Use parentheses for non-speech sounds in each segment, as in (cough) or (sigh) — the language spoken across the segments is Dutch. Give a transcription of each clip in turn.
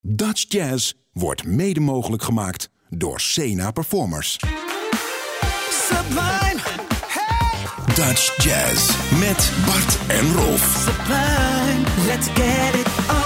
Dutch Jazz wordt mede mogelijk gemaakt door Sena Performers. Sublime, hey, Dutch Jazz met Bart en Rolf. sublime, let's get it on.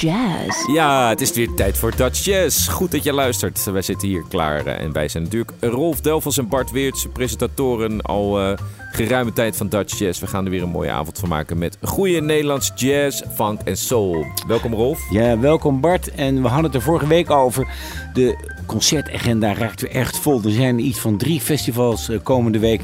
Jazz. Ja, het is weer tijd voor Dutch Jazz. Goed dat je luistert. Wij zitten hier klaar eh, en wij zijn natuurlijk Rolf Delvels en Bart Weerts, presentatoren al uh, geruime tijd van Dutch Jazz. We gaan er weer een mooie avond van maken met goede Nederlands jazz, funk en soul. Welkom Rolf. Ja, welkom Bart. En we hadden het er vorige week over. De concertagenda raakt weer echt vol. Er zijn iets van drie festivals uh, komende week.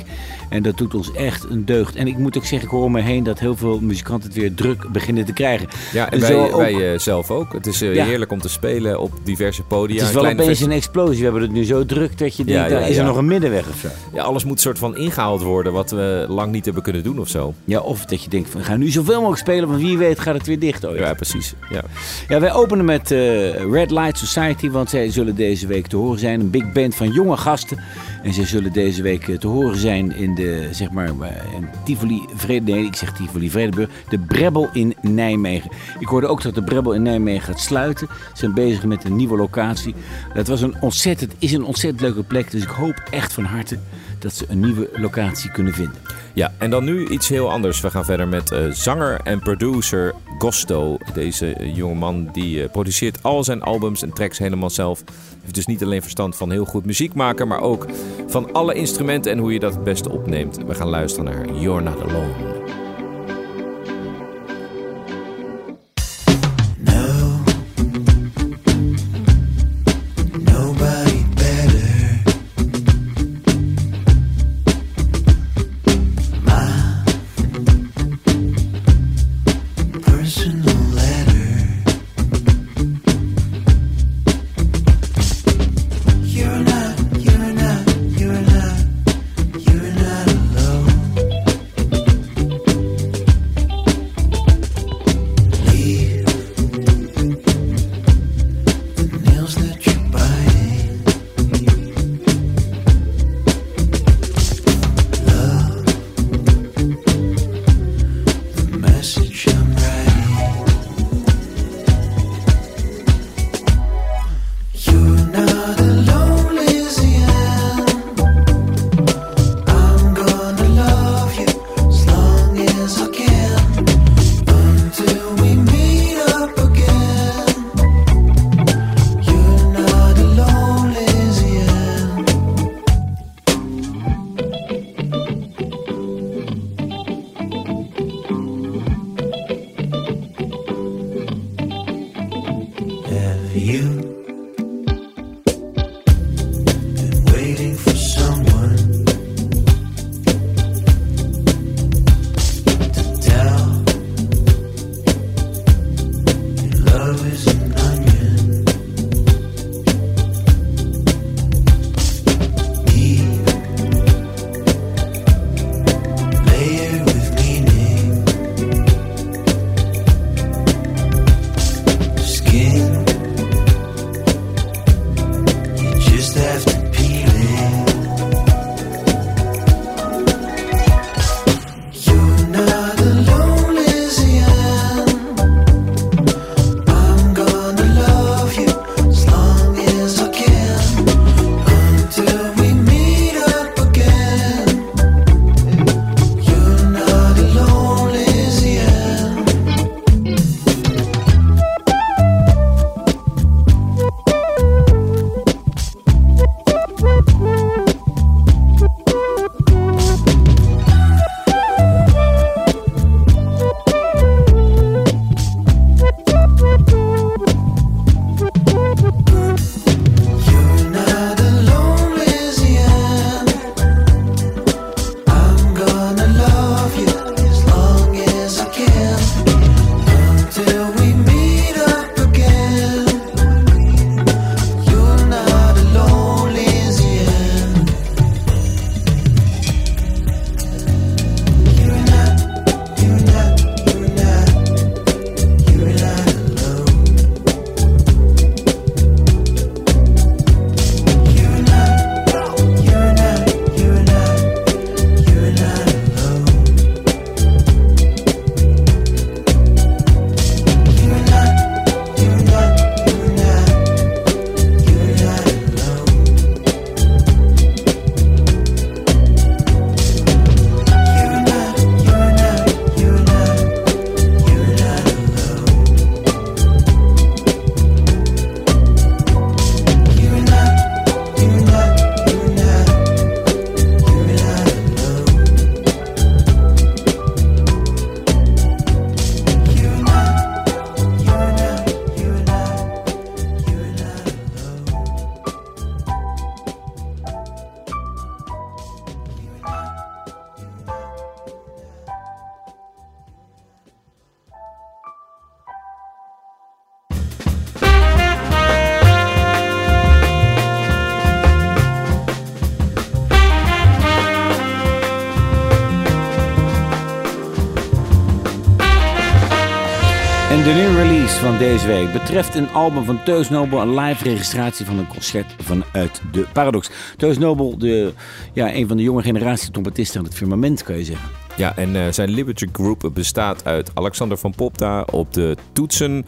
En dat doet ons echt een deugd. En ik moet ook zeggen, ik hoor om me heen dat heel veel muzikanten het weer druk beginnen te krijgen. Ja, en, wij, ook... wij uh, zelf ook. Het is ja. heerlijk om te spelen op diverse podia. Het is wel opeens een explosie. We hebben het nu zo druk dat je denkt, ja, ja, is er nog een middenweg of zo? Ja, alles moet soort van ingehaald worden wat we lang niet hebben kunnen doen of zo. Ja, of dat je denkt, we gaan nu zoveel mogelijk spelen, want wie weet gaat het weer dicht ooit. Ja, precies. Ja, ja wij openen met uh, Red Light Society, want zij zullen deze week te horen zijn. Een big band van jonge gasten. En zij zullen deze week te horen zijn in de, zeg maar, in Tivoli Vrede, nee, ik zeg Tivoli Vredeburg, de Brebbel in Nijmegen. Ik hoorde ook dat de Brebbel in Nijmegen gaat sluiten. Ze zijn bezig met een nieuwe locatie. Dat was een ontzettend, is een ontzettend leuke plek, dus ik hoop echt van harte dat ze een nieuwe locatie kunnen vinden. Ja, en dan nu iets heel anders. We gaan verder met uh, zanger en producer Gosto. Deze uh, jonge man die uh, produceert al zijn albums en tracks helemaal zelf. Heeft dus niet alleen verstand van heel goed muziek maken, maar ook van alle instrumenten en hoe je dat het beste opneemt. We gaan luisteren naar You're Not Alone. Deze week betreft een album van Teus Nobel, een live registratie van een concert vanuit de Paradox. Teus Nobel, de, ja, een van de jonge generatie trompetisten aan het firmament, kan je zeggen. Ja, en uh, zijn Liberty Group bestaat uit Alexander van Popta op de toetsen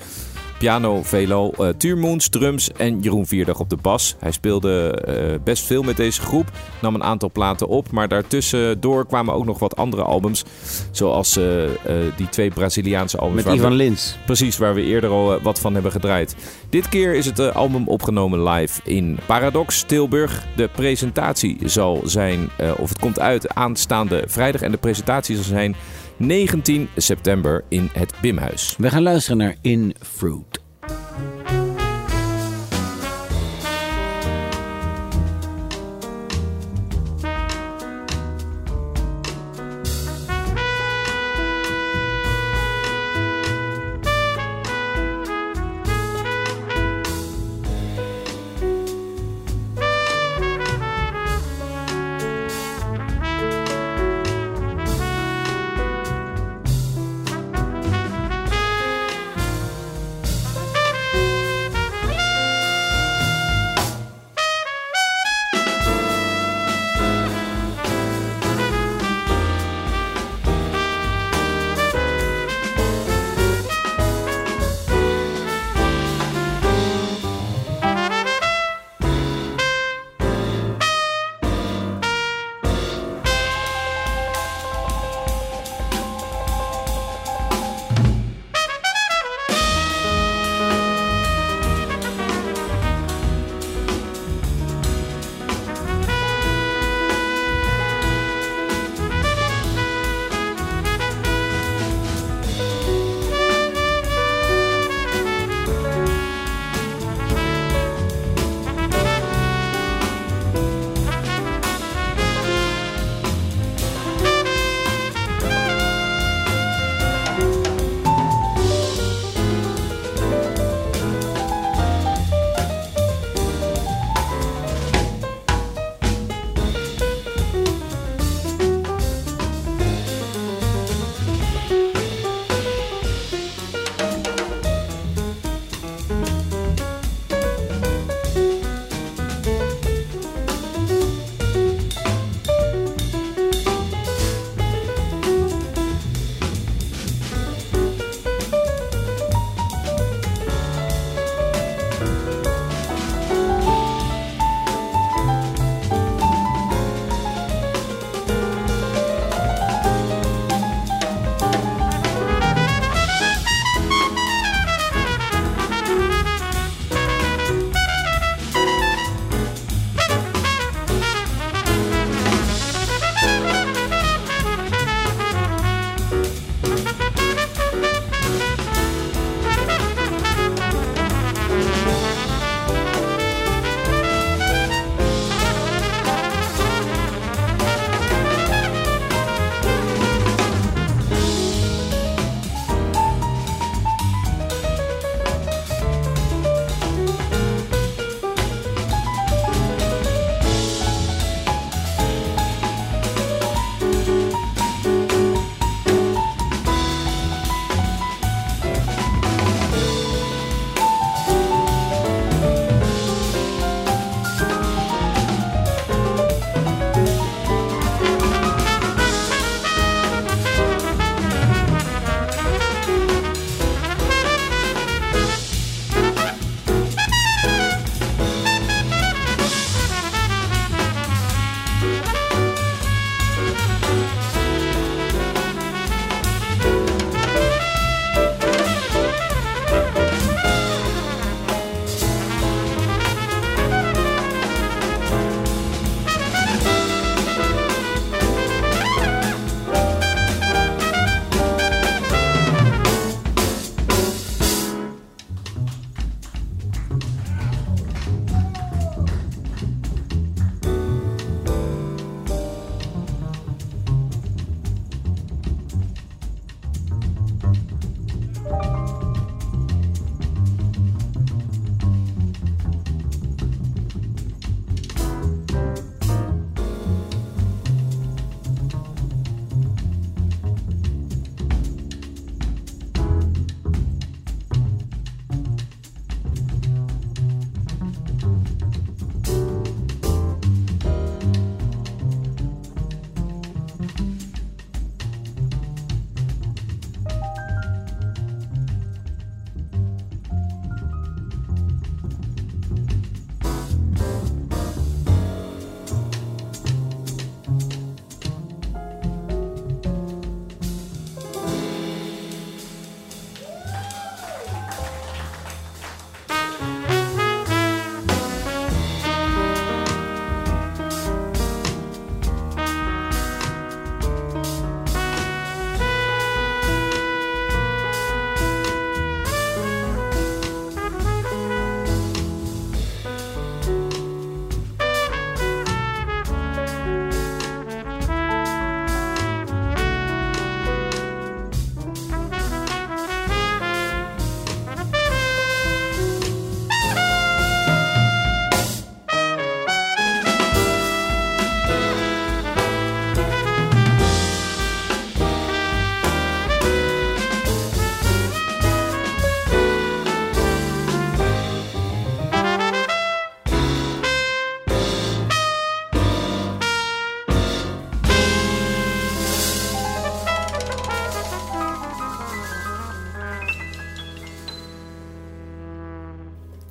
piano, velo, uh, Tuurmoens, drums en Jeroen Vierdag op de bas. Hij speelde uh, best veel met deze groep, nam een aantal platen op, maar daartussendoor kwamen ook nog wat andere albums. Zoals uh, die twee Braziliaanse albums. Met Ivan Lins. Precies, waar we eerder al wat van hebben gedraaid. Dit keer is het album opgenomen live in Paradox, Tilburg. De presentatie zal zijn, of het komt uit aanstaande vrijdag en de presentatie zal zijn 19 september in het Bimhuis. We gaan luisteren naar In Fruit.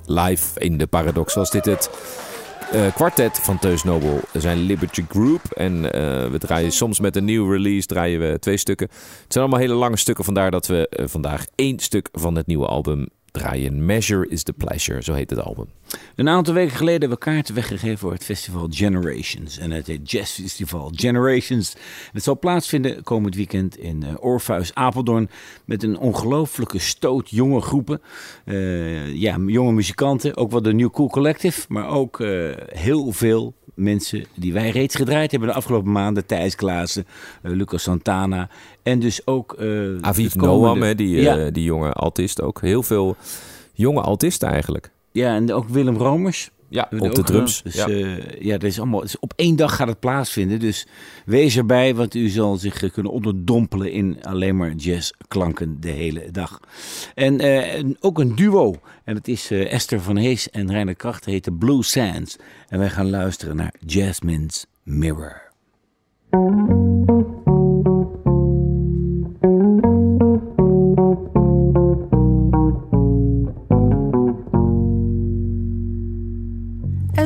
Live in de Paradox was dit het eh, kwartet van Teus Nobel. zijn Liberty Group. En eh, we draaien soms met een nieuwe release draaien we twee stukken. Het zijn allemaal hele lange stukken, vandaar dat we eh, vandaag één stuk van het nieuwe album draaien. Measure is the Pleasure, zo heet het album. Een aantal weken geleden hebben we kaarten weggegeven voor het festival Generations. En het heet Jazz Festival Generations. Het zal plaatsvinden komend weekend in uh, Orpheus Apeldoorn. Met een ongelooflijke stoot jonge groepen. Uh, ja, jonge muzikanten. Ook wel de New Cool Collective. Maar ook uh, heel veel mensen die wij reeds gedraaid hebben de afgelopen maanden. Thijs Klaassen, Lucas Santana. En dus ook... Aviv Noam, die, ja. die jonge altist ook. Heel veel jonge altisten eigenlijk. Ja, en ook Willem Romers. Ja, op de drums. Dus, ja. Uh, ja, dat is allemaal, dus op één dag gaat het plaatsvinden. Dus wees erbij, want u zal zich kunnen onderdompelen in alleen maar jazzklanken de hele dag. En uh, ook een duo. En dat is uh, Esther van Hees en Reiner Kracht. heet de Blue Sands. En wij gaan luisteren naar Jasmine's Mirror.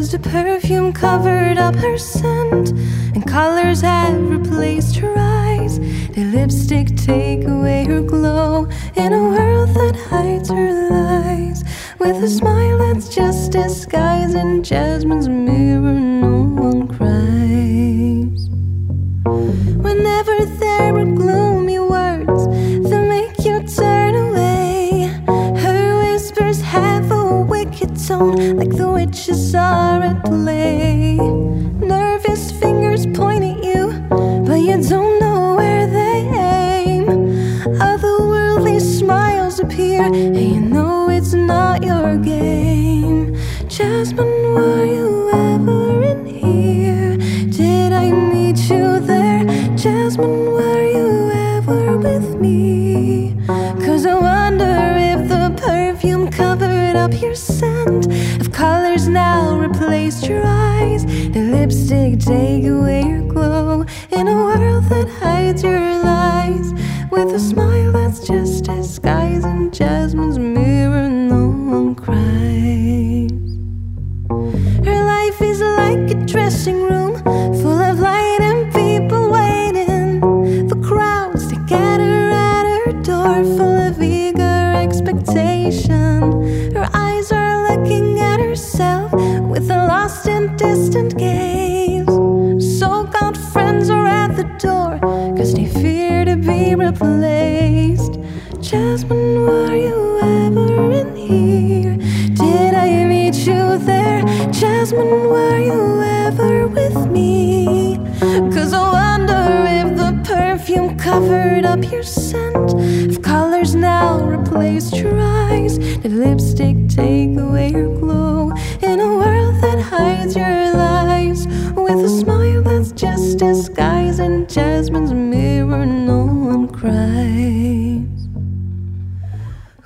As the perfume covered up her scent and colors have replaced her eyes, the lipstick take away her glow in a world that hides her lies. With a smile that's just disguise in Jasmine's mirror, no one cries. Whenever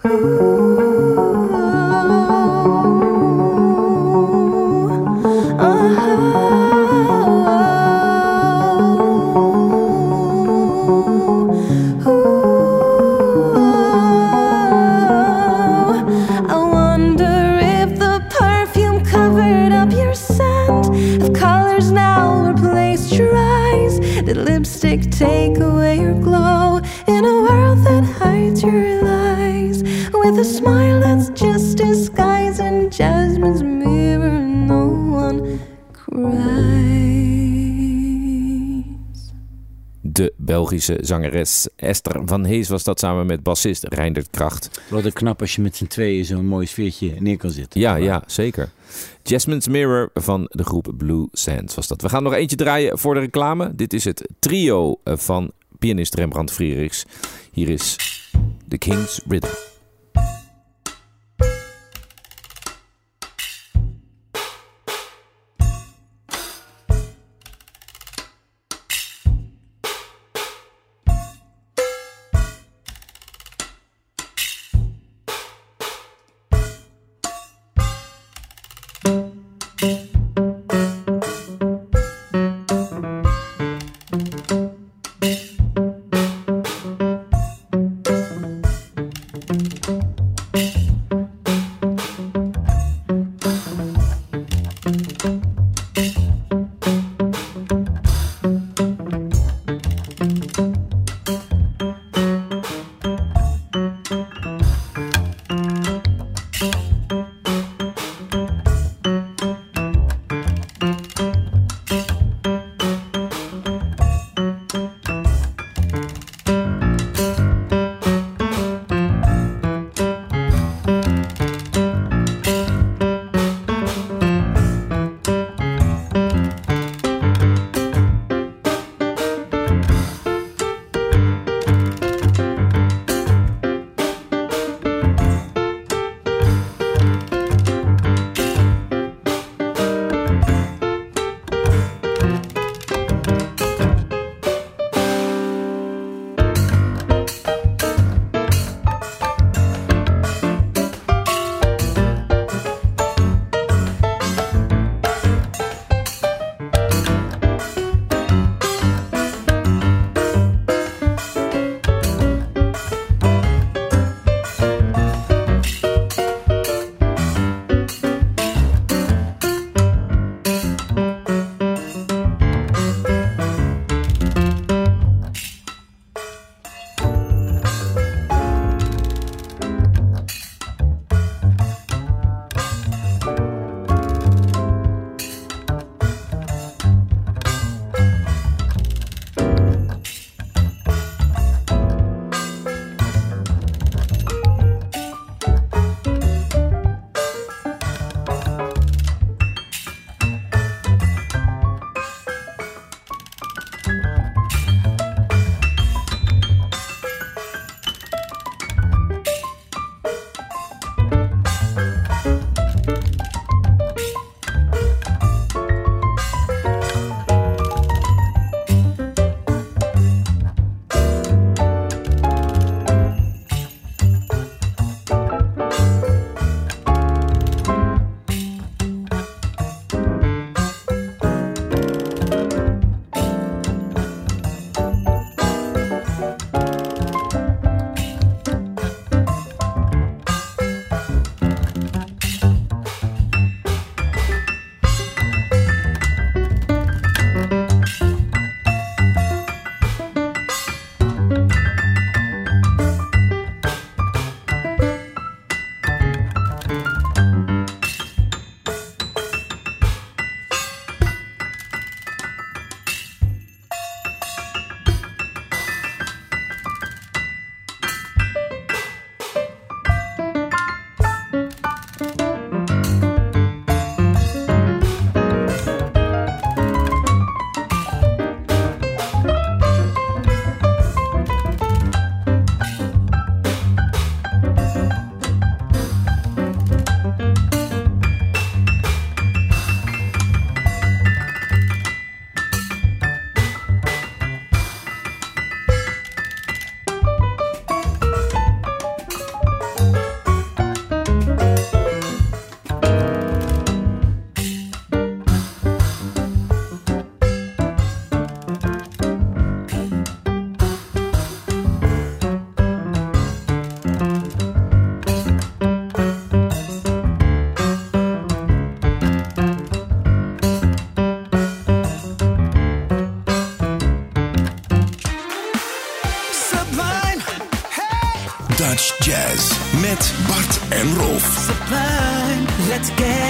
嗯 Belgische zangeres Esther van Hees was dat samen met bassist Reindert Kracht. Wat een knap als je met z'n tweeën zo'n mooi sfeertje neer kan zetten. Ja, ja, zeker. Jasmine's Mirror van de groep Blue Sands was dat. We gaan nog eentje draaien voor de reclame. Dit is het trio van pianist Rembrandt Frierichs. Hier is The King's Rhythm. Rolf. Sublime, let's get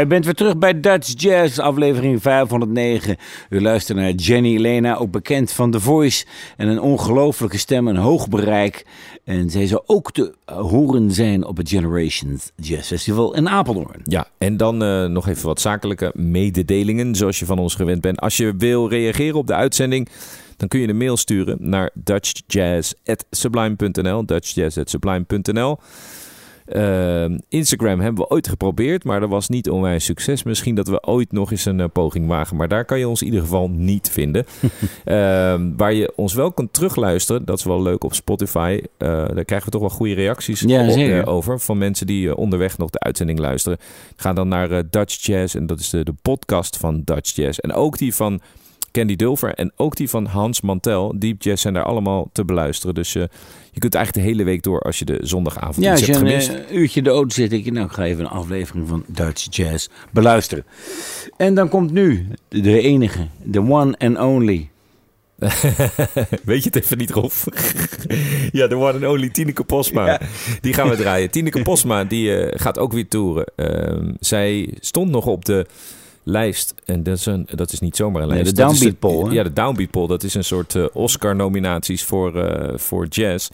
u bent weer terug bij Dutch Jazz, aflevering 509. U luistert naar Jenny Lena, ook bekend van The Voice. En een ongelofelijke stem, een hoog bereik. En zij zou ook te horen zijn op het Generations Jazz Festival in Apeldoorn. Ja, en dan eh, nog even wat zakelijke mededelingen, zoals je van ons gewend bent. Als je wil reageren op de uitzending, dan kun je een mail sturen naar dutchjazz.sublime.nl. dutchjazz.sublime.nl. Eh, Instagram hebben we ooit geprobeerd, maar dat was niet onwijs succes. Misschien dat we ooit nog eens een eh, poging wagen, maar daar kan je ons in ieder geval niet vinden. (laughs) Eh, waar je ons wel kan terugluisteren, dat is wel leuk op Spotify. Eh, daar krijgen we toch wel goede reacties Ja, op- zeker. eh, over van mensen die onderweg nog de uitzending luisteren. Ga dan naar Dutch Jazz en dat is de, de podcast van Dutch Jazz. En ook die van Candy Dulfer en ook die van Hans Mantel. Deep Jazz zijn daar allemaal te beluisteren. Dus eh, je kunt eigenlijk de hele week door als je de zondagavond Ja, als je hebt een gemist. eh, uurtje in de auto zit, denk je, nou, ik ga even een aflevering van Dutch Jazz beluisteren. En dan komt nu de, de enige, the one and only. (laughs) Weet je het even niet, Rolf? (laughs) ja, de one and only Tineke Posma. Die gaan we draaien. (laughs) Tineke Posma die, eh, gaat ook weer toeren. Ehm, zij stond nog op de lijst. En dat is, een, dat is niet zomaar een Nee, lijst. de Downbeat Poll? Ja, de Downbeat Poll. Dat is een soort eh, Oscar-nominaties voor, eh, voor jazz.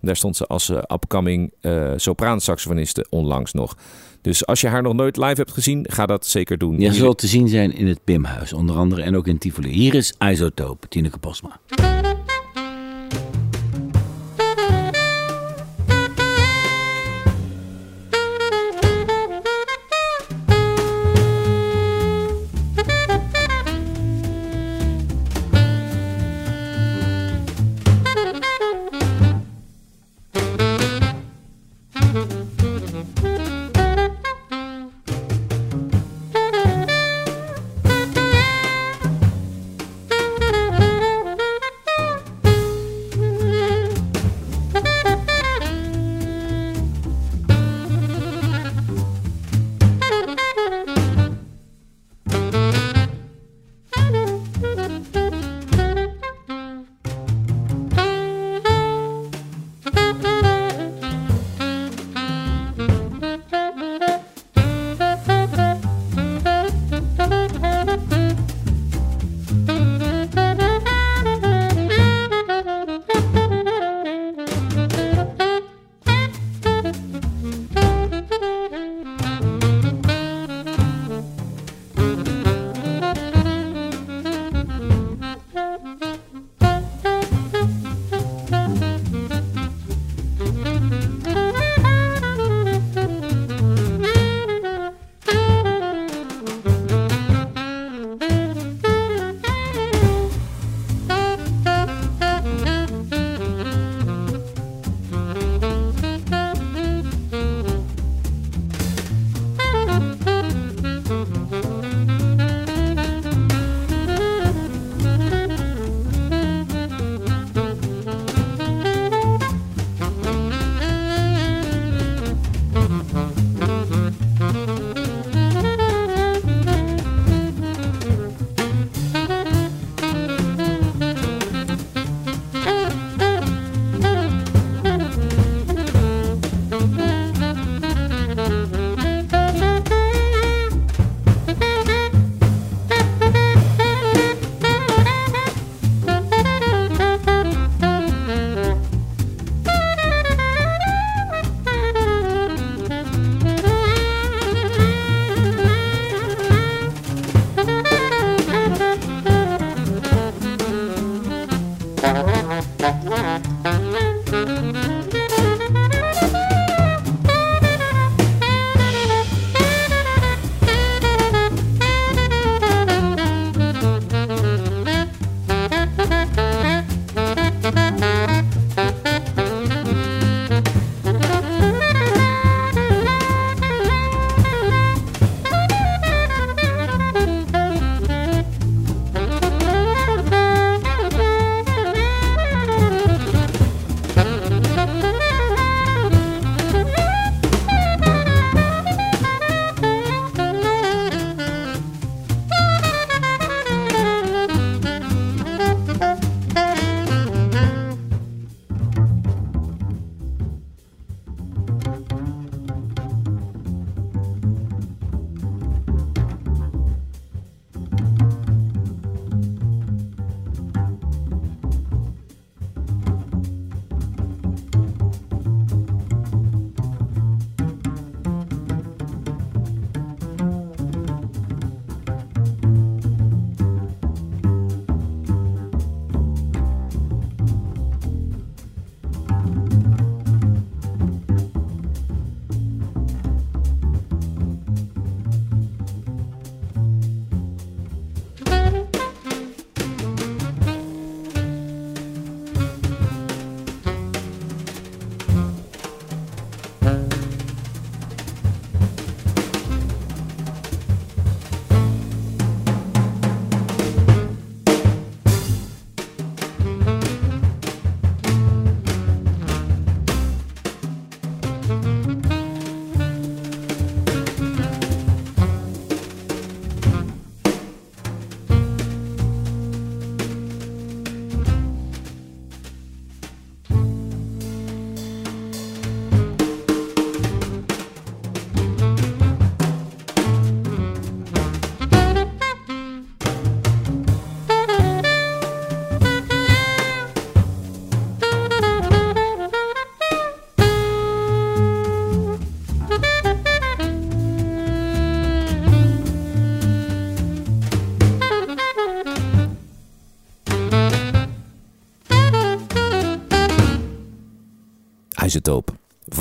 Daar stond ze als eh, upcoming sopraansaxofoniste onlangs nog. Dus als je haar nog nooit live hebt gezien, ga dat zeker doen. Ja, Hier- zal te zien zijn in het Pimhuis, onder andere. En ook in Tivoli. Hier is Isotope, Tineke Posma.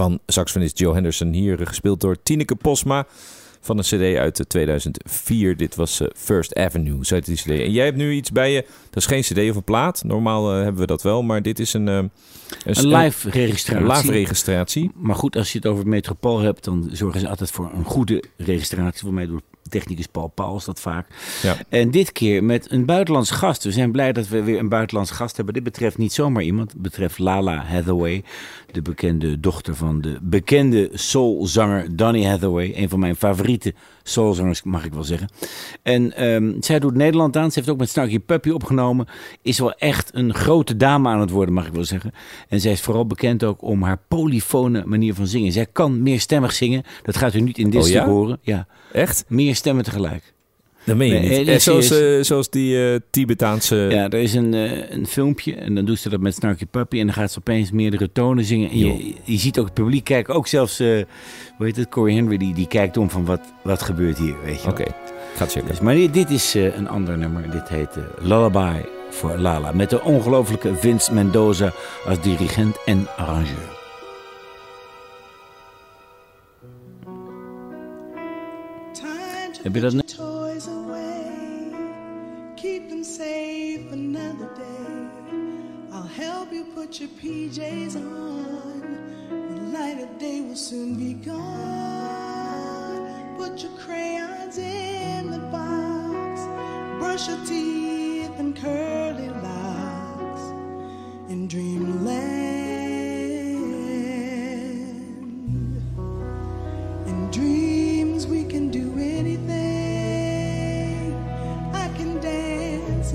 Van saxofonist Joe Henderson, hier gespeeld door Tineke Posma. Van een cd uit 2004. Dit was eh, First Avenue, zo heet die cd. En jij hebt nu iets bij je, dat is geen cd of een plaat. Normaal eh, hebben we dat wel, maar dit is een... eh, Een live registratie. Een live registratie. Maar goed, als je het over Metropool hebt, dan zorgen ze altijd voor een goede registratie. Voor mij door technicus Paul Pauls dat vaak. Ja. En dit keer met een buitenlandse gast. We zijn blij dat we weer een buitenlandse gast hebben. Dit betreft niet zomaar iemand. Het betreft Lala Hathaway, de bekende dochter van de bekende soulzanger Donny Hathaway. Een van mijn favoriete soulzangers, mag ik wel zeggen. En ehm, zij doet Nederland aan. Ze heeft ook met Snarky Puppy opgenomen. Is wel echt een grote dame aan het worden, mag ik wel zeggen. En zij is vooral bekend ook om haar polyfone manier van zingen. Zij kan meerstemmig zingen. Dat gaat u niet in dit Oh, ja? horen. Ja, Echt? meer stemmen tegelijk. Dat meen je Nee, niet. Eh, zoals, serieus. eh, zoals die eh, Tibetaanse... Ja, er is een, eh, een filmpje en dan doet ze dat met Snarky Puppy en dan gaat ze opeens meerdere tonen zingen. En je, je ziet ook het publiek kijken, ook zelfs, eh hoe heet het, Corey Henry, die, die kijkt om van wat, wat gebeurt hier, weet je Oké, wel. ga checken. Dus, maar dit, dit is eh, een ander nummer, dit heet eh, Lullaby voor Lala. Met de ongelofelijke Vince Mendoza als dirigent en arrangeur. Net- toys away. Keep them safe another day. I'll help you put your PJs on. The light of day will soon be gone. Put your crayons in the box. Brush your teeth and curly locks in dreamland.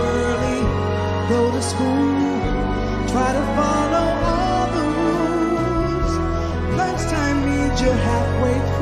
early, go to school, try to follow all the rules. Lunchtime means you're halfway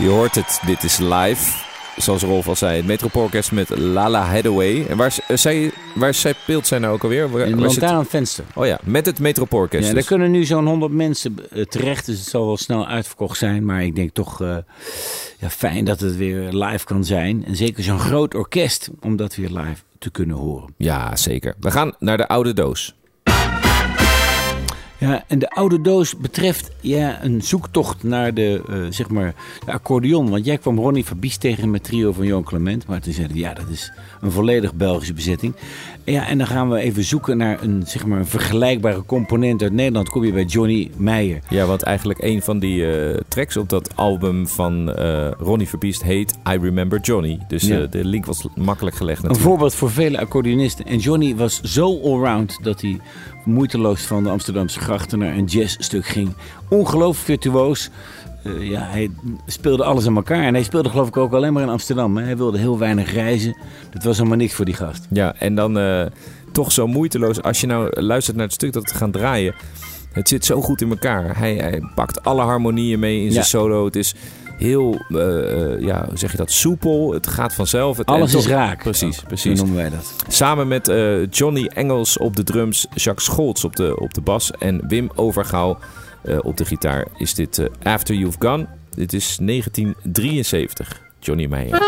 Je hoort het, dit is live. Zoals Rolf al zei, het Metropoolorkest met Lala Hathaway. En waar, eh, zij, waar zij speelt zij nou ook alweer? Waar, In zit- Lantaarnvenster. Oh ja, met het Metropoolorkest. Ja, dus. daar kunnen nu zo'n 100 mensen eh, terecht, dus het zal wel snel uitverkocht zijn. Maar ik denk toch eh, ja, fijn dat het weer live kan zijn. En zeker zo'n groot orkest, om dat weer live te kunnen horen. Ja, zeker. We gaan naar de oude doos. Ja, en de oude doos betreft ja, een zoektocht naar de, eh, zeg maar, de accordeon. Want jij kwam Ronnie Fabies tegen met trio van Johan Clement. Maar toen zeiden we, ja, dat is een volledig Belgische bezetting. Ja, en dan gaan we even zoeken naar een, zeg maar, een vergelijkbare component uit Nederland. Kom je bij Johnny Meijer. Ja, want eigenlijk een van die eh, tracks op dat album van eh, Ronnie Verbiest heet I Remember Johnny. Dus Ja. de link was makkelijk gelegd Een voorbeeld voor vele accordeonisten. En Johnny was zo allround dat hij moeiteloos van de Amsterdamse grachten naar een jazzstuk ging. Ongelooflijk virtuoos. Eh, ja, hij speelde alles aan elkaar. En hij speelde geloof ik ook alleen maar in Amsterdam. Hè. Hij wilde heel weinig reizen. Dat was helemaal niks voor die gast. Ja, en dan eh, toch zo moeiteloos. Als je nou luistert naar het stuk dat we gaan draaien. Het zit zo goed in elkaar. Hij, hij pakt alle harmonieën mee in zijn Ja. solo. Het is heel, eh, eh, ja, hoe zeg je dat, soepel. Het gaat vanzelf. Het, Alles is raak. Precies, precies. noemen wij dat. Samen met eh, Johnny Engels op de drums, Jacques Scholz op de, op de bas en Wim Overgouw eh, op de gitaar is dit eh, After You've Gone. Dit is 1973. Johnny Meijer.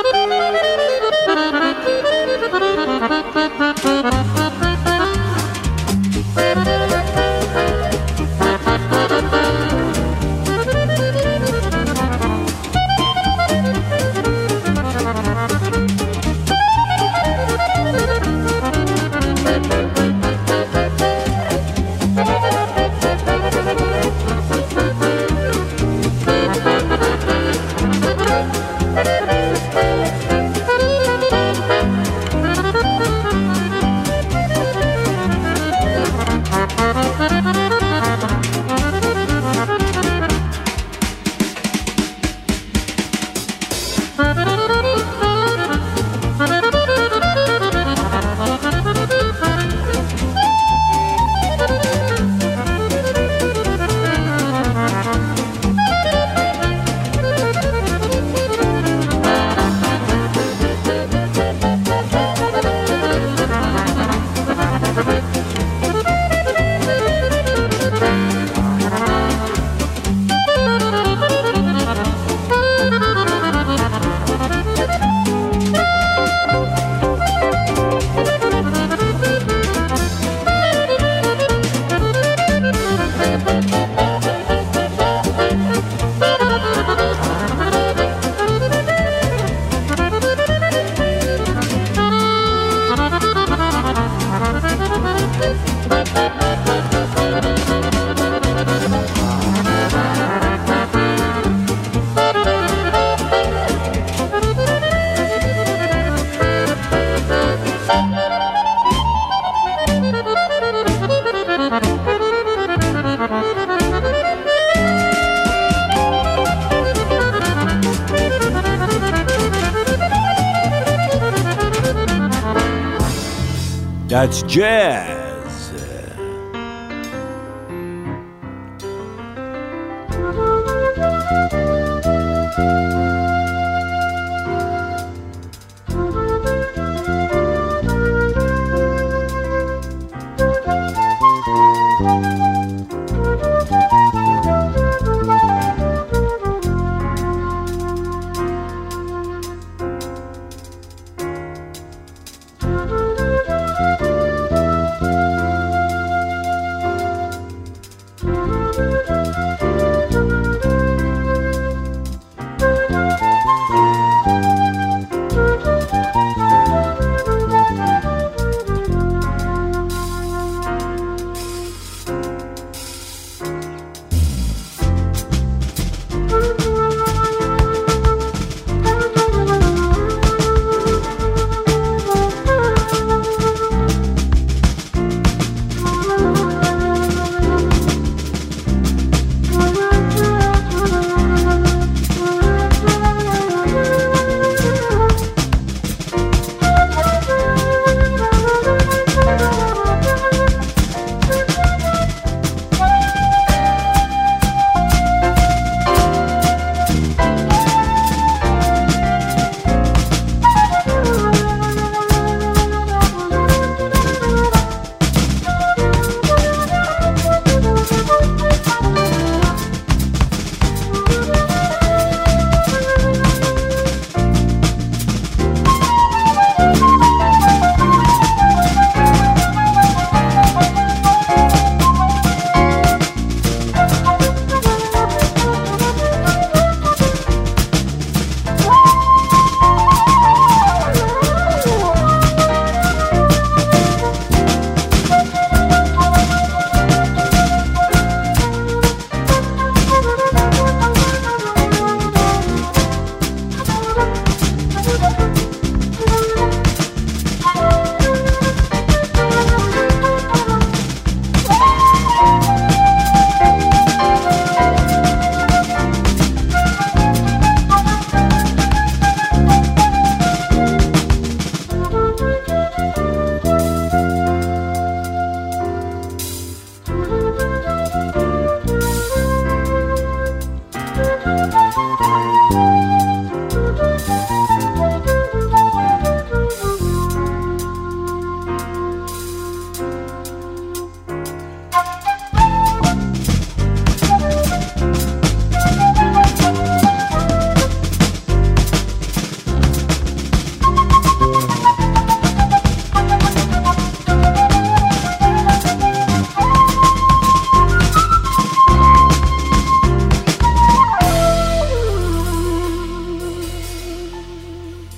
That's jazz.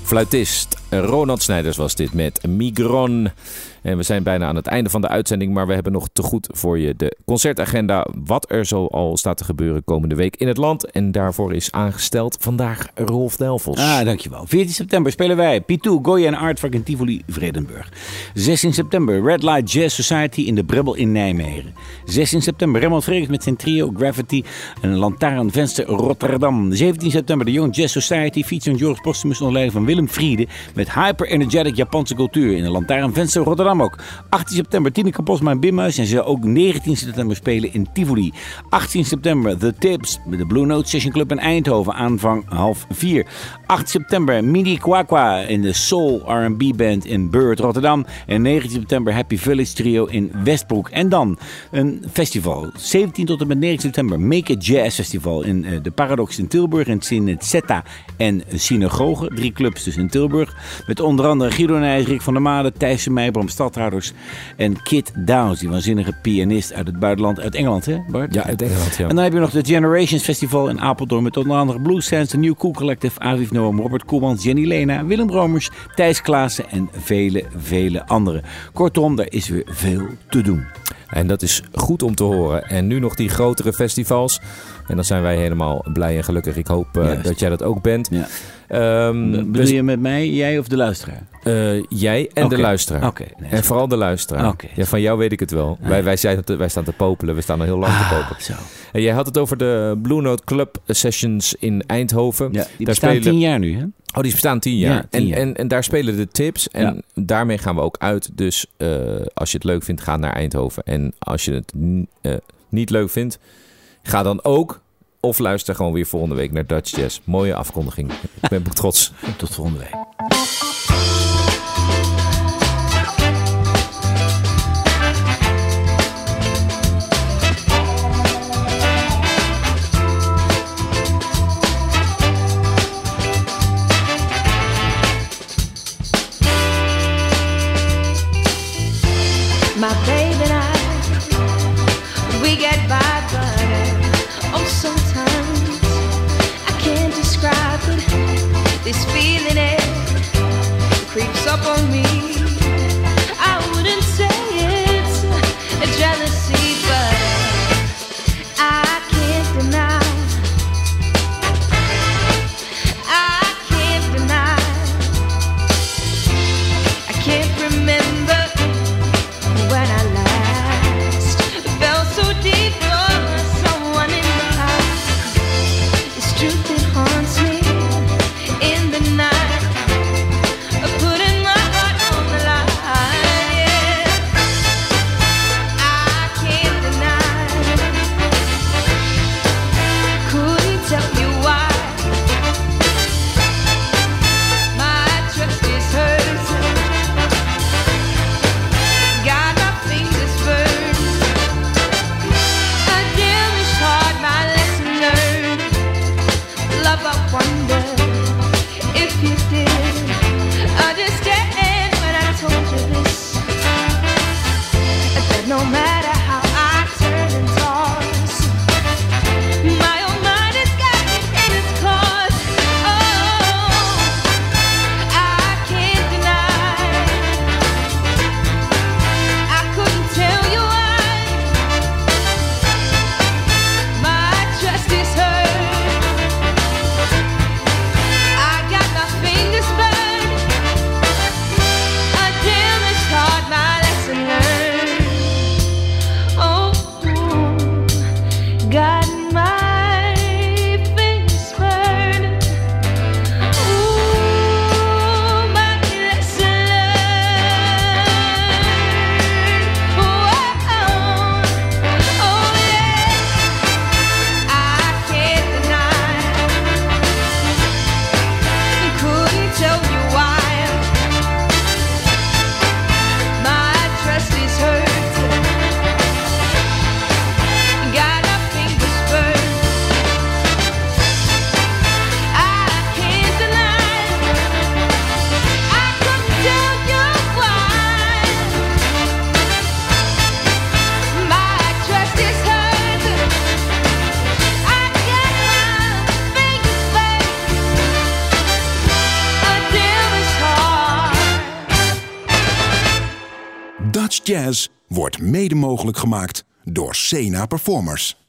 Fluitist Ronald Snijders was dit met Migron. En we zijn bijna aan het einde van de uitzending, maar we hebben nog te goed voor je de concertagenda. Wat er zo al staat te gebeuren komende week in het land. En daarvoor is aangesteld vandaag Rolf Delvels. Ah, dankjewel. 14 september spelen wij P2, Goya en Artvark in Tivoli, Vredenburg. 16 september Red Light Jazz Society in de Brebbel in Nijmegen. 16 september Raymond Frederiks met zijn trio Gravity en Lantaarnvenster Rotterdam. 17 september de Young Jazz Society featuring George Postumus onder leiding van Willem Friede met Hyper Energetic Japanse cultuur in de Lantaarnvenster Rotterdam ook. 18 september Tineke Posma en Bimhuis en ze ook 19 september spelen in Tivoli. 18 september The Tips met de Blue Note Session Club in Eindhoven aanvang half 4. 8 september Mini Kwakwa in de Soul R&B Band in Beurt Rotterdam. En 19 september Happy Village Trio in Westbroek. En dan een festival. 17 tot en met 9 september Make It Jazz Festival in uh, de Paradox in Tilburg. En het Zeta en Synagoge. Drie clubs dus in Tilburg. Met onder andere Guido Nijs, Rick van der Made, Thijs Meijbrom, Stadhouders en Kit Downs. Die waanzinnige pianist uit het buitenland. Uit Engeland hè Bart? Ja, uit Engeland ja. En dan heb je nog de Generations Festival in Apeldoorn. Met onder andere Blues Sands, de New Cool Collective, Aviv Noam, Robert Koelmans, Jenny Lena, Willem Romers, Thijs Klaassen en vele, vele anderen. Kortom, daar is weer veel te doen. En dat is goed om te horen. En nu nog die grotere festivals. En dan zijn wij helemaal blij en gelukkig. Ik hoop uh, dat jij dat ook bent. Ja. Um, Bedoel dus, je met mij, jij of de luisteraar? Uh, jij en okay. de luisteraar. Okay, nee, en vooral de luisteraar. Okay. Ja, van jou weet ik het wel. Ah, wij, wij, zijn, wij staan te popelen. We staan al heel lang ah, te popelen. Zo. En jij had het over de Blue Note Club Sessions in Eindhoven. Ja, die daar spelen tien jaar nu, hè? Oh, die bestaan tien jaar. Ja, tien en, jaar. En, en daar spelen de tips. En Ja. daarmee gaan we ook uit. Dus uh, als je het leuk vindt, ga naar Eindhoven. En als je het uh, niet leuk vindt, ga dan ook. Of luister gewoon weer volgende week naar Dutch Jazz. Mooie afkondiging. Ik ben trots. Tot volgende week. Sena Performers.